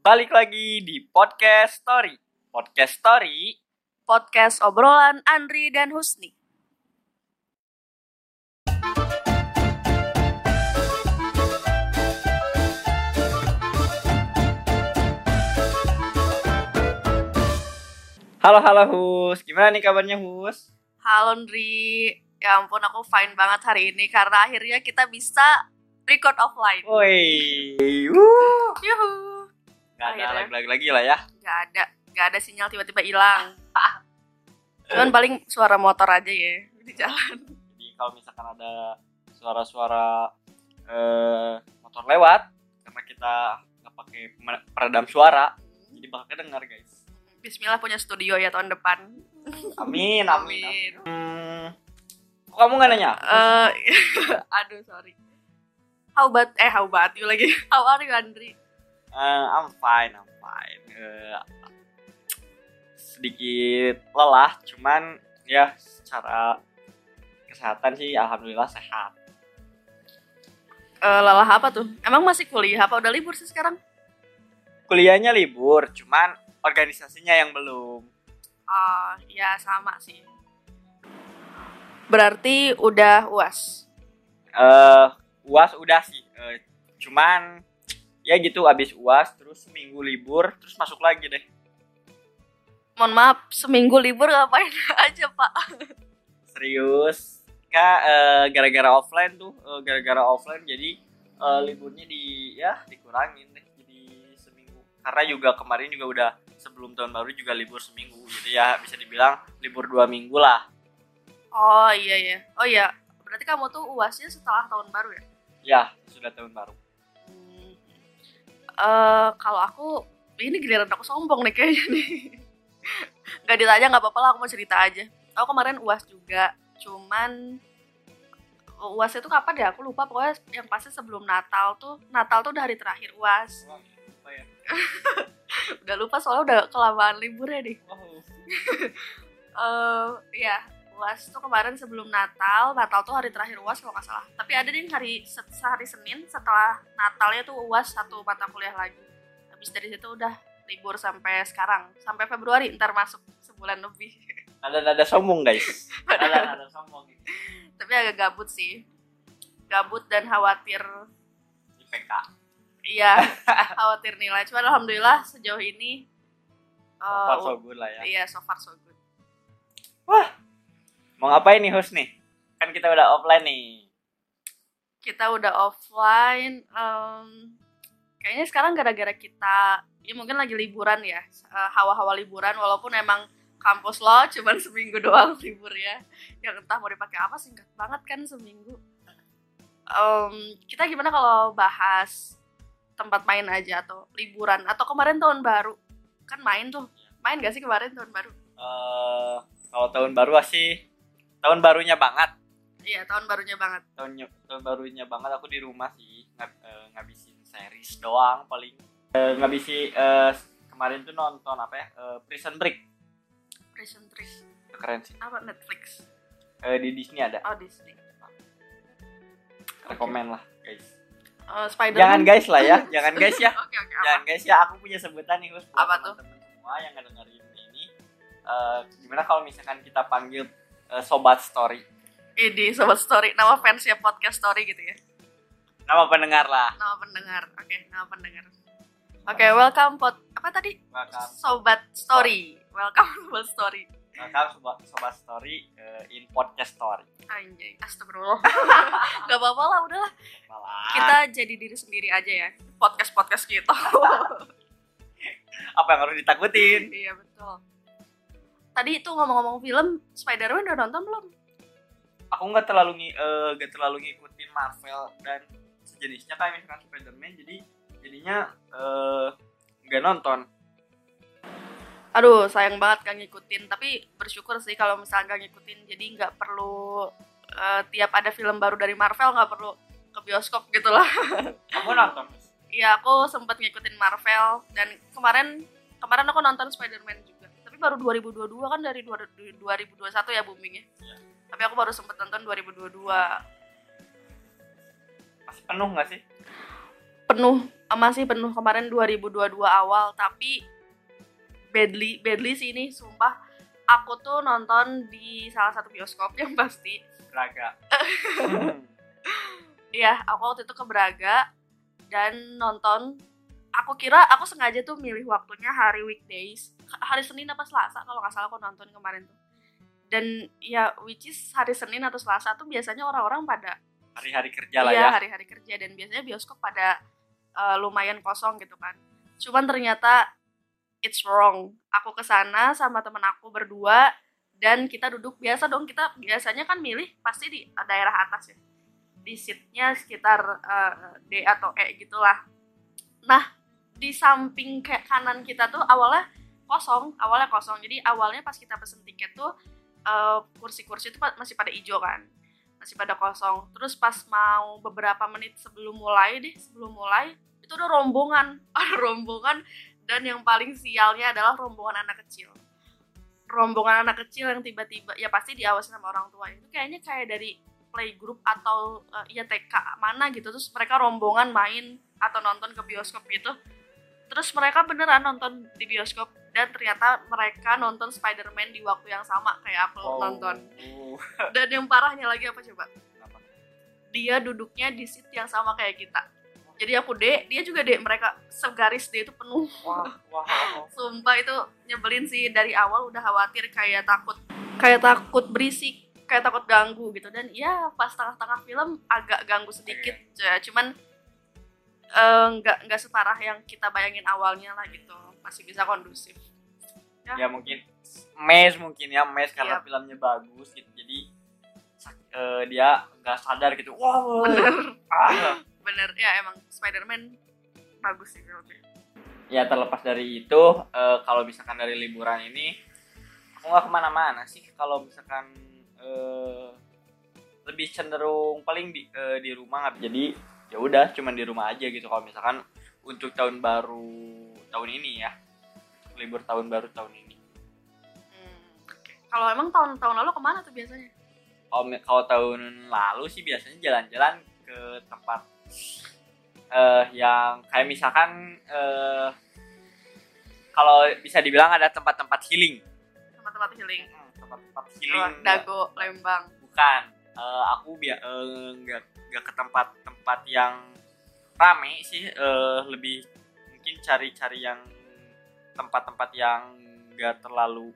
Balik lagi di Podcast Story. Podcast Story. podcast obrolan Andri dan Husni. Halo halo Hus, gimana nih kabarnya Hus? Halo Andri, ya ampun aku fine banget hari ini karena akhirnya kita bisa record offline. Woi, wuh. Yuhu. Gak ada Akhirnya. lag-lag lagi lah ya. Gak ada, gak ada sinyal tiba-tiba hilang. Cuman paling suara motor aja ya di jalan. Jadi kalau misalkan ada suara-suara eh, motor lewat, karena kita nggak pakai peredam suara, jadi bakal kedengar guys. Bismillah punya studio ya tahun depan. Amin, amin. amin. Hmm, kok kamu nggak nanya? Eh, aduh sorry. How about eh how about you lagi? How are you Andri? Eh, I'm fine, I'm fine. Eh, sedikit lelah, cuman ya secara kesehatan sih alhamdulillah sehat. Eh, lelah apa tuh? Emang masih kuliah apa udah libur sih sekarang? Kuliahnya libur, cuman organisasinya yang belum. Ah, ya sama sih. Berarti udah UAS. Eh, UAS udah sih, eh, cuman ya gitu abis UAS terus seminggu libur terus masuk lagi deh. Mohon maaf, seminggu libur ngapain aja, Pak? Serius, kak eh, gara-gara offline tuh, eh, gara-gara offline jadi eh, liburnya di ya dikurangin deh jadi seminggu. Karena juga kemarin juga udah sebelum tahun baru juga libur seminggu, jadi ya bisa dibilang libur dua minggu lah. Oh iya ya. Oh iya, berarti kamu tuh UASnya setelah tahun baru ya? Ya sudah tahun baru. Eh, kalau aku ini giliran aku sombong nih kayaknya nih. Gak ditanya nggak apa-apa lah, aku mau cerita aja. Aku kemarin UAS juga, cuman UAS itu kapan ya? Aku lupa pokoknya yang pasti sebelum Natal tuh, Natal tuh udah hari terakhir UAS. Apa ya? Udah lupa soalnya udah kelamaan liburnya nih. eh ya UAS tuh kemarin sebelum Natal Natal tuh hari terakhir UAS kalau nggak salah. Tapi ada nih hari se- sehari Senin setelah Natalnya tuh UAS satu mata kuliah lagi. Habis dari situ udah libur sampai sekarang. Sampai Februari ntar masuk sebulan lebih. Nada-nada sombong guys. Nada-nada sombong. tapi agak gabut sih. Gabut dan khawatir. IPK. iya khawatir nilai. Cuman alhamdulillah sejauh ini So eh, far so good lah ya. iya so far so good Mau ngapain nih host nih? Kan kita udah offline nih. kita udah offline em, kayaknya sekarang gara-gara kita ya mungkin lagi liburan ya eh, hawa-hawa liburan walaupun emang kampus lo cuman seminggu doang libur ya yang entah mau dipakai apa singkat banget kan seminggu. Em, kita gimana kalau bahas tempat main aja atau liburan? Atau kemarin tahun baru? Kan main tuh. Main gak sih kemarin tahun baru? Eh kalau tahun baru sih tahun barunya banget. Iya tahun barunya banget. Tahun tahun barunya banget aku di rumah sih ngab, eh, ngabisin series doang paling. Eh, ngabisi eh, kemarin tuh nonton apa ya eh, Prison Break. Prison Break. Keren sih. Apa Netflix? Eh, di Disney ada. Oh Disney. Rekomen lah guys. Eh, Spider-Man? Jangan guys lah ya jangan guys ya. Oke apa? jangan guys ya aku punya sebutan nih Hus, buat Apa tuh? teman-teman semua yang ngedengerin ini. Eh, gimana kalau misalkan kita panggil eh, sobat story Ini sobat story, nama fansnya podcast story gitu ya. nama pendengar lah Nama pendengar. Oke, nama pendengar. Oke, welcome pod apa tadi? welcome Sobat story. Welcome sobat story. welcome sobat sobat story eh, in podcast story Anjay, astagfirullah. Gak apa-apa lah, udahlah. Malah. Kita jadi diri sendiri aja ya. Podcast-podcast kita. apa yang harus ditakutin iya, betul. Tadi itu ngomong-ngomong film, Spider-Man udah nonton belum? aku nggak terlalu ngi- nggak terlalu ngikutin Marvel dan sejenisnya kayak misalkan Spider-Man jadi jadinya eh, nggak nonton Aduh, sayang banget gak ngikutin. Tapi bersyukur sih kalau misalnya gak ngikutin. Jadi nggak perlu eh, tiap ada film baru dari Marvel nggak perlu ke bioskop gitu lah. kamu nonton Iya, aku sempat ngikutin Marvel dan kemarin kemarin aku nonton Spider-Man juga. Baru 2022 kan dari dua- 2021 ya boomingnya. Iya. Tapi aku baru sempat nonton 2022. masih penuh nggak sih penuh masih penuh kemarin 2022 awal tapi badly badly sih ini sumpah aku tuh nonton di salah satu bioskop yang pasti Braga Iya, aku waktu itu ke Braga dan nonton. Aku kira aku sengaja tuh milih waktunya hari weekdays, hari Senin apa Selasa kalau nggak salah aku nonton kemarin tuh. Dan ya, which is hari Senin atau Selasa tuh biasanya orang-orang pada hari-hari kerja lah iya ya hari-hari kerja dan biasanya bioskop pada eh, lumayan kosong gitu kan. Cuman ternyata it's wrong. Aku ke sana sama temen aku berdua dan kita duduk biasa dong kita biasanya kan milih pasti di daerah atas ya di seatnya sekitar eh, D atau E gitulah. Nah di samping kayak kanan kita tuh awalnya kosong, awalnya kosong. Jadi awalnya pas kita pesen tiket tuh eh, kursi-kursi itu pa- masih pada hijau kan, masih pada kosong. Terus pas mau beberapa menit sebelum mulai deh, sebelum mulai itu udah rombongan, ada rombongan dan yang paling sialnya adalah rombongan anak kecil. Rombongan anak kecil yang tiba-tiba ya pasti diawasin sama orang tua itu kayaknya kayak dari playgroup atau uh, ya TK mana gitu terus mereka rombongan main atau nonton ke bioskop gitu terus mereka beneran nonton di bioskop dan ternyata mereka nonton Spider-Man di waktu yang sama kayak aku Oh. nonton. Dan yang parahnya lagi apa coba? Kenapa? dia duduknya di seat yang sama kayak kita. Jadi aku D dia juga D mereka segaris D itu penuh. Wah wah wah. sumpah itu nyebelin sih dari awal udah khawatir kayak takut kayak takut berisik kayak takut ganggu gitu. Dan ya pas tengah-tengah film agak ganggu sedikit ya. Cuman eh, nggak nggak separah yang kita bayangin awalnya lah gitu. Masih bisa kondusif. Ya. Mungkin mes mungkin ya mes karena Iya. filmnya bagus gitu. Jadi eh, dia nggak sadar gitu. Wow bener. Ah. bener. Ya emang Spider-Man bagus sih filmnya ya terlepas dari itu eh, kalau misalkan dari liburan ini aku nggak ke mana-mana sih. Kalau misalkan eh, lebih cenderung paling di eh, di rumah jadi ya udah cuman di rumah aja gitu. Kalau misalkan untuk tahun baru tahun ini ya. Libur tahun baru tahun ini. Hmm, kalau emang tahun-tahun lalu ke mana tuh biasanya? Kalau tahun lalu sih biasanya jalan-jalan ke tempat eh yang kayak misalkan eh kalau bisa dibilang ada tempat-tempat healing. Tempat-tempat healing. Tempat-tempat Oh, healing Dago Lembang. Bukan Eh, aku biar nggak nggak ke tempat-tempat yang rame sih. Eh, lebih mungkin cari-cari yang tempat-tempat yang nggak terlalu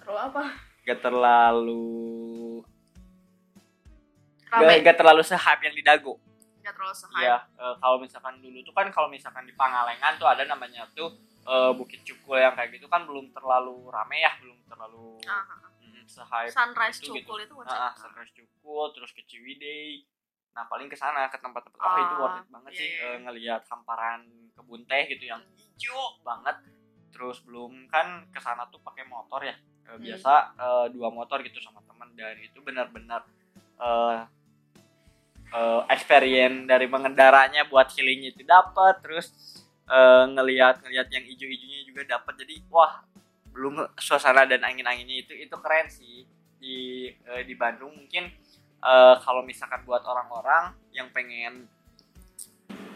terlalu apa? nggak terlalu rame. nggak terlalu se-hype yang di Dago. Nggak terlalu sehat Iya, eh, kalau misalkan dulu tuh kan kalau misalkan di Pangalengan tuh ada namanya tuh eh, Bukit Cukul yang kayak gitu kan belum terlalu rame ya, belum terlalu Ah, ah, ah. mm, se-hype. Sunrise itu gitu. Cukul itu what's Ah, ah, it? Sunrise Cukul, terus ke Ciwidey. Nah, paling ke sana ke tempat-tempat oh, itu Ah, worth it banget iya, sih iya. eh, ngelihat hamparan kebun teh gitu yang hijau banget. Terus belum kan ke sana tuh pakai motor ya. Eh, Hmm. biasa eh, dua motor gitu sama teman dan itu benar-benar eh eh, experience dari mengendaranya buat healingnya itu dapat terus eh, ngelihat ngelihat yang hijau-hijaunya juga dapat jadi wah belum suasana dan angin-anginnya itu itu keren sih. Di eh, di Bandung mungkin eh, kalau misalkan buat orang-orang yang pengen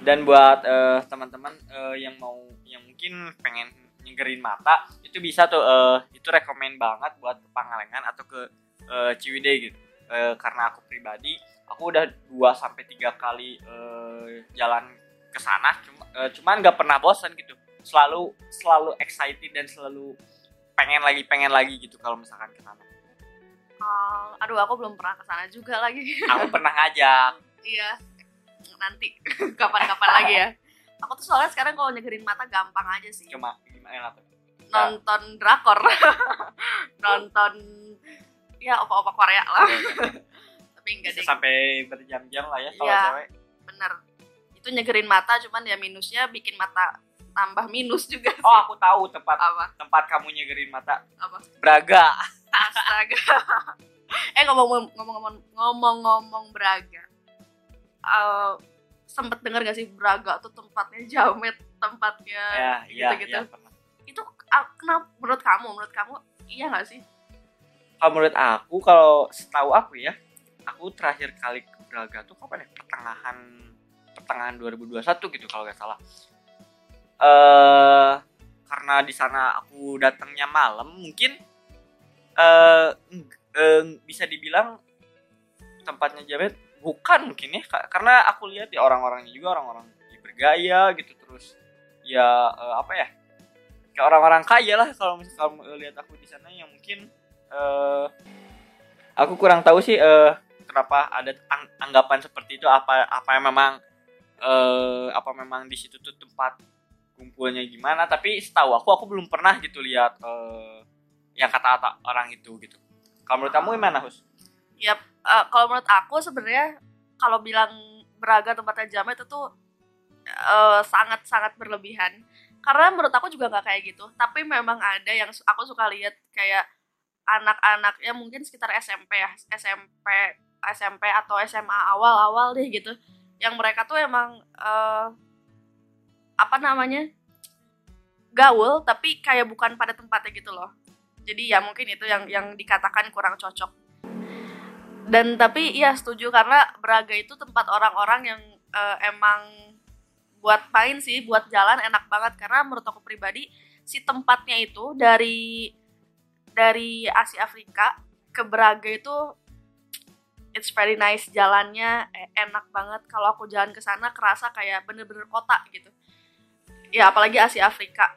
dan buat eh, teman-teman eh, yang mau yang mungkin pengen nyegerin mata itu bisa tuh eh, itu rekomend banget buat ke Pangalengan atau ke eh, Ciwidey gitu. Eh, karena aku pribadi aku udah dua sampai tiga kali eh, jalan ke sana cuma eh, cuman nggak pernah bosan gitu. Selalu selalu excited dan selalu pengen lagi pengen lagi gitu kalau misalkan ke sana. Oh, aduh aku belum pernah ke sana juga lagi. Aku pernah ngajak iya. Nanti kapan-kapan lagi ya. Aku tuh soalnya sekarang kalau nyegerin mata gampang aja sih. Cuma gimana tuh nonton drakor. Nonton ya opa-opa Korea lah. Tapi enggak bisa deh. sampai berjam-jam lah ya kalau Iya. cewek. bener. Itu nyegerin mata cuman ya minusnya bikin mata tambah minus juga sih. oh aku tahu tempat apa? tempat kamu nyegerin mata. Apa? Braga. Astaga. Eh ngomong ngomong ngomong ngomong Braga. Eh, sempet denger gak sih Braga tuh tempatnya jamet tempatnya ya iya gitu-gitu. iya pernah. itu ah, kenapa menurut kamu menurut kamu iya gak sih? Kalau menurut aku kalau setahu aku ya aku terakhir kali ke Braga tuh kapan ya? Pertengahan pertengahan 2021 gitu kalau nggak salah eh karena di sana aku datangnya malam mungkin eh eh, bisa dibilang tempatnya Jamet bukan mungkin ya Ka- karena aku lihat ya orang-orangnya juga orang-orang bergaya gitu terus ya eh, apa ya kayak orang-orang kaya lah kalau misalnya kamu lihat aku di sana yang mungkin eh aku kurang tahu sih eh kenapa ada ang- anggapan seperti itu apa apa yang memang eh apa memang di situ tuh tempat kumpulnya gimana tapi setahu aku aku belum pernah gitu lihat eh yang kata-kata orang itu gitu kalau menurut kamu gimana Hus? Yap, eh, kalau menurut aku sebenarnya kalau bilang Braga tempatnya Jamet itu eh, sangat-sangat berlebihan. Karena menurut aku juga nggak kayak gitu. Tapi memang ada yang aku suka lihat kayak anak-anak ya mungkin sekitar SMP ya, SMP, SMP atau SMA awal-awal deh gitu. Yang mereka tuh emang eh, apa namanya gaul tapi kayak bukan pada tempatnya gitu loh. Jadi ya mungkin itu yang yang dikatakan kurang cocok. Dan tapi iya setuju karena Braga itu tempat orang-orang yang eh, emang buat main sih buat jalan enak banget. Karena menurut aku pribadi si tempatnya itu dari dari Asia Afrika ke Braga itu it's very nice jalannya eh, enak banget. Kalau aku jalan ke sana kerasa kayak bener-bener kota gitu ya apalagi Asia Afrika.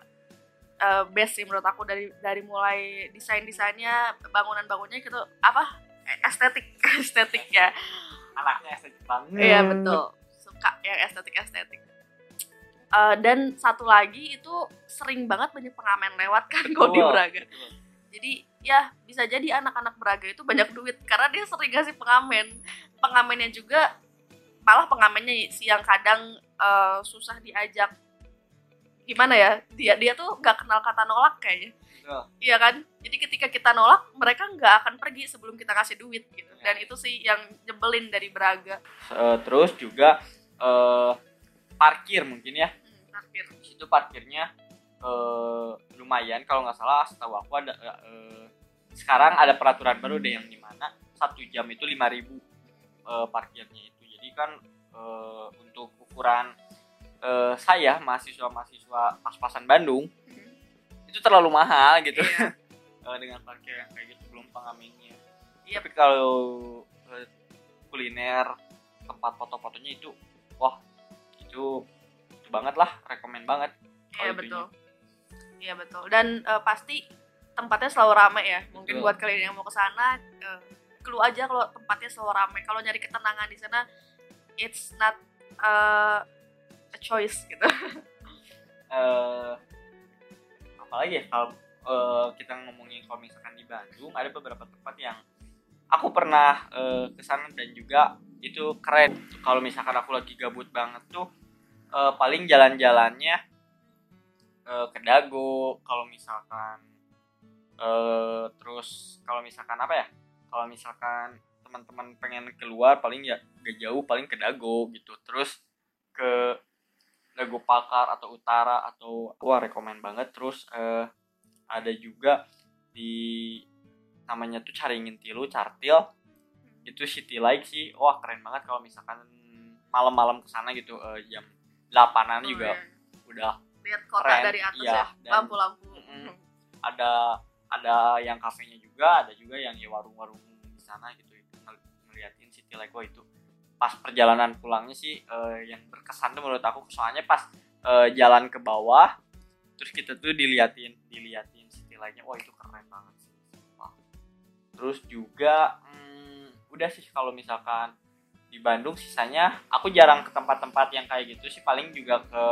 Eh, best sih menurut aku dari dari mulai desain desainnya bangunan bangunannya gitu apa? Estetik estetik ya. Anaknya estetik banget. Iya betul. Suka yang estetik estetik. Dan satu lagi itu sering banget banyak pengamen lewat kan kalau di Braga. betul. jadi ya bisa jadi anak-anak Braga itu banyak duit karena dia sering ngasih pengamen. Pengamennya juga malah pengamennya sih yang kadang eh, susah diajak gimana ya dia dia tuh nggak kenal kata nolak kayaknya Betul. Iya kan? Jadi ketika kita nolak, mereka nggak akan pergi sebelum kita kasih duit gitu. Ya. Dan itu sih yang nyebelin dari Braga. Eh, terus juga eh, parkir mungkin ya Hmm, parkir. di situ parkirnya eh, lumayan kalau nggak salah setahu aku ada eh, sekarang ada peraturan baru deh yang di mana satu jam itu 5000 eh, parkirnya itu jadi kan eh, untuk ukuran eh, saya mahasiswa mahasiswa pas-pasan Bandung Hmm, itu terlalu mahal gitu Iya. Eh, dengan parkir yang kayak gitu belum pengamennya Iya. tapi kalau eh, kuliner tempat foto-fotonya itu wah itu itu banget lah rekomen banget Iya betul. Iya betul. Dan eh, pasti tempatnya selalu ramai ya. Mungkin Betul. buat kalian yang mau ke sana, eh, clue aja kalau tempatnya selalu ramai. Kalau nyari ketenangan di sana, it's not eh, a choice gitu. eh apalagi ya? Kalau eh, kita ngomongin kalau misalkan di Bandung ada beberapa tempat yang aku pernah eh, ke sana dan juga itu keren. Kalau misalkan aku lagi gabut banget tuh eh, paling jalan-jalannya eh, ke Dago. Kalau misalkan eh, terus kalau misalkan apa ya? Kalau misalkan teman-teman pengen keluar paling ya gak jauh paling ke Dago gitu. Terus ke Dago Pakar atau Utara atau wah rekomen banget terus eh, ada juga di namanya tuh Caringin Tilu Cartil itu city light sih wah keren banget kalau misalkan malam-malam ke sana gitu eh, jam 8-an Oh, juga iya. udah Lihat kota Keren, dari atas iya, ya, dan- lampu-lampu. Mm-mm. ada ada yang kafenya juga ada juga yang ya warung-warung di sana gitu Ngel- ngeliatin city light wah itu pas perjalanan pulangnya sih eh, yang berkesan tuh menurut aku. Soalnya pas eh, jalan ke bawah terus kita tuh diliatin diliatin city lightnya wah itu keren banget sih. Sumpah. terus juga hmm, udah sih kalau misalkan di Bandung sisanya aku jarang ke tempat-tempat yang kayak gitu sih. Paling juga ke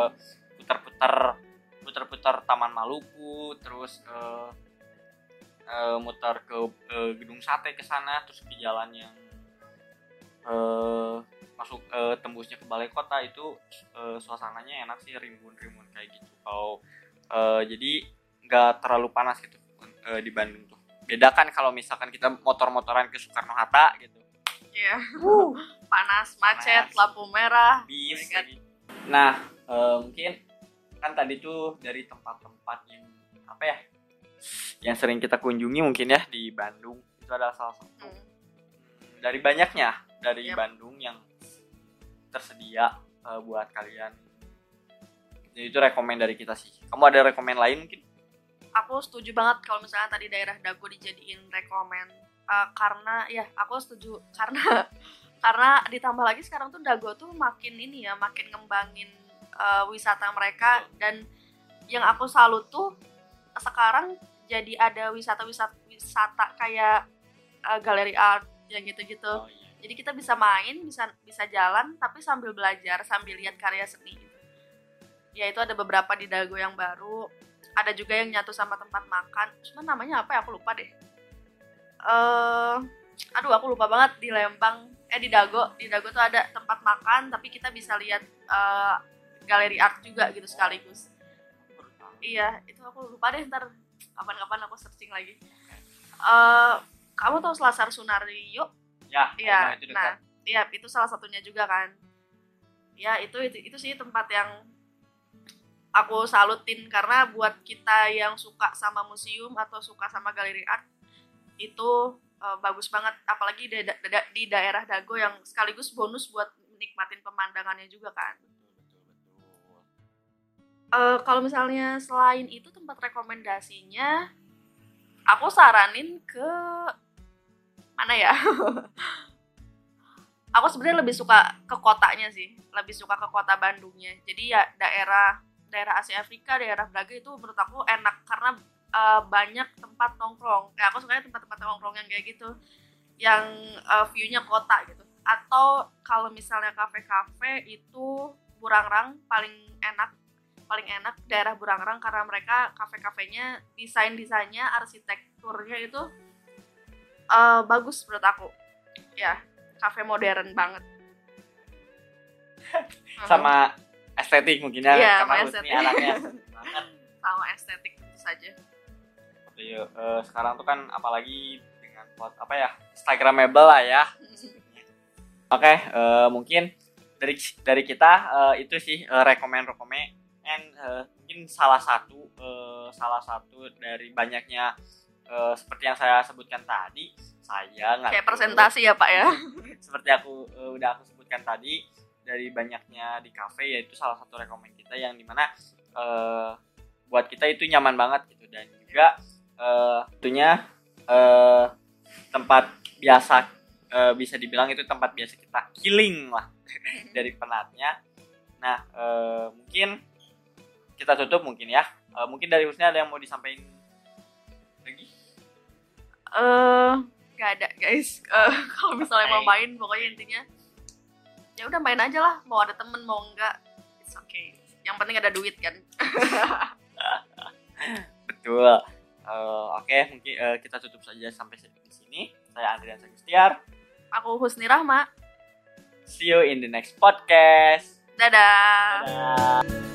putar-putar putar-putar Taman Maluku terus eh, eh, muter ke eh, gedung sate ke sana terus ke jalan yang eh, masuk eh, tembusnya ke balai kota itu eh, suasananya enak sih rimbun-rimbun kayak gitu kalau eh, jadi nggak terlalu panas gitu eh, di Bandung tuh beda kan kalau misalkan kita motor-motoran ke Soekarno Hatta gitu Iya. Panas, macet, Panas. lampu merah. bis my God. lagi. nah eh, mungkin kan tadi tuh dari tempat-tempat yang apa ya yang sering kita kunjungi mungkin ya di Bandung itu adalah salah satu. Hmm, dari banyaknya dari Yap. Bandung yang tersedia eh, buat kalian. Jadi itu rekomend dari kita sih. Kamu ada rekomend lain mungkin? Aku setuju banget kalau misalnya tadi daerah Dago dijadiin rekomen. Eh, karena ya aku setuju. Karena karena ditambah lagi sekarang tuh Dago tuh makin ini ya makin ngembangin eh, wisata mereka. Dan yang aku salut tuh sekarang jadi ada wisata-wisata wisata kayak eh, galeri art yang gitu-gitu. Oh, iya. Jadi kita bisa main bisa bisa jalan tapi sambil belajar sambil lihat karya seni gitu. ya itu ada beberapa di Dago yang baru. Ada juga yang nyatu sama tempat makan. Cuma namanya apa ya? Aku lupa deh. Eh aduh aku lupa banget. Di Lembang. Eh di Dago. Di Dago tuh ada tempat makan tapi kita bisa lihat eh, galeri art juga gitu sekaligus. Iya itu aku lupa deh. Ntar kapan-kapan aku searching lagi. Eh kamu tahu Selasar Sunario ya Iya, itu dekat. nah, iya itu salah satunya juga kan. Ya itu itu itu sih tempat yang aku salutin karena buat kita yang suka sama museum atau suka sama galeri art itu eh, bagus banget, apalagi di, da- da- di daerah Dago yang sekaligus bonus buat menikmatin pemandangannya juga kan. betul betul betul Eh, kalau misalnya selain itu tempat rekomendasinya, aku saranin ke mana ya? aku sebenarnya lebih suka ke kotanya sih, lebih suka ke kota Bandungnya. Jadi ya daerah daerah Asia Afrika, daerah Braga itu menurut aku enak karena eh, banyak tempat nongkrong. Kayak aku sukanya tempat-tempat nongkrong yang kayak gitu, yang eh, view-nya kota gitu. Atau kalau misalnya kafe-kafe itu Burangrang paling enak paling enak daerah Burangrang karena mereka kafe-kafenya desain-desainnya arsitekturnya itu eh, bagus menurut aku. Ya kafe modern banget. Sama estetik mungkin ya Iya, karena sama estetik. anaknya. Banget sama estetik tentu saja. Iya, eh, sekarang tuh kan apalagi dengan plot apa ya Instagramable lah ya. Oke eh, mungkin dari dari kita eh, itu sih eh, rekomend rekomend and eh, mungkin salah satu eh, salah satu dari banyaknya eh, seperti yang saya sebutkan tadi saya nggak kayak presentasi ya pak ya. Seperti aku eh, udah aku sebutkan tadi dari banyaknya di cafe yaitu salah satu rekomend kita yang di mana eh, buat kita itu nyaman banget gitu. Dan juga tentunya eh, tempat biasa eh, bisa dibilang itu tempat biasa kita killing lah dari penatnya. Nah eh, mungkin kita tutup mungkin ya. Eh, mungkin dari Husni ada yang mau disampaikan eh nggak ada guys Eh, kalau misalnya mau main pokoknya intinya ya udah main aja lah mau ada temen mau enggak it's okay yang penting ada duit kan Betul. Eh, Oke, mungkin eh, kita tutup saja sampai di sini. Saya Andrian Sagistiar. aku Husni Rahma See you in the next podcast. dadah Dadah.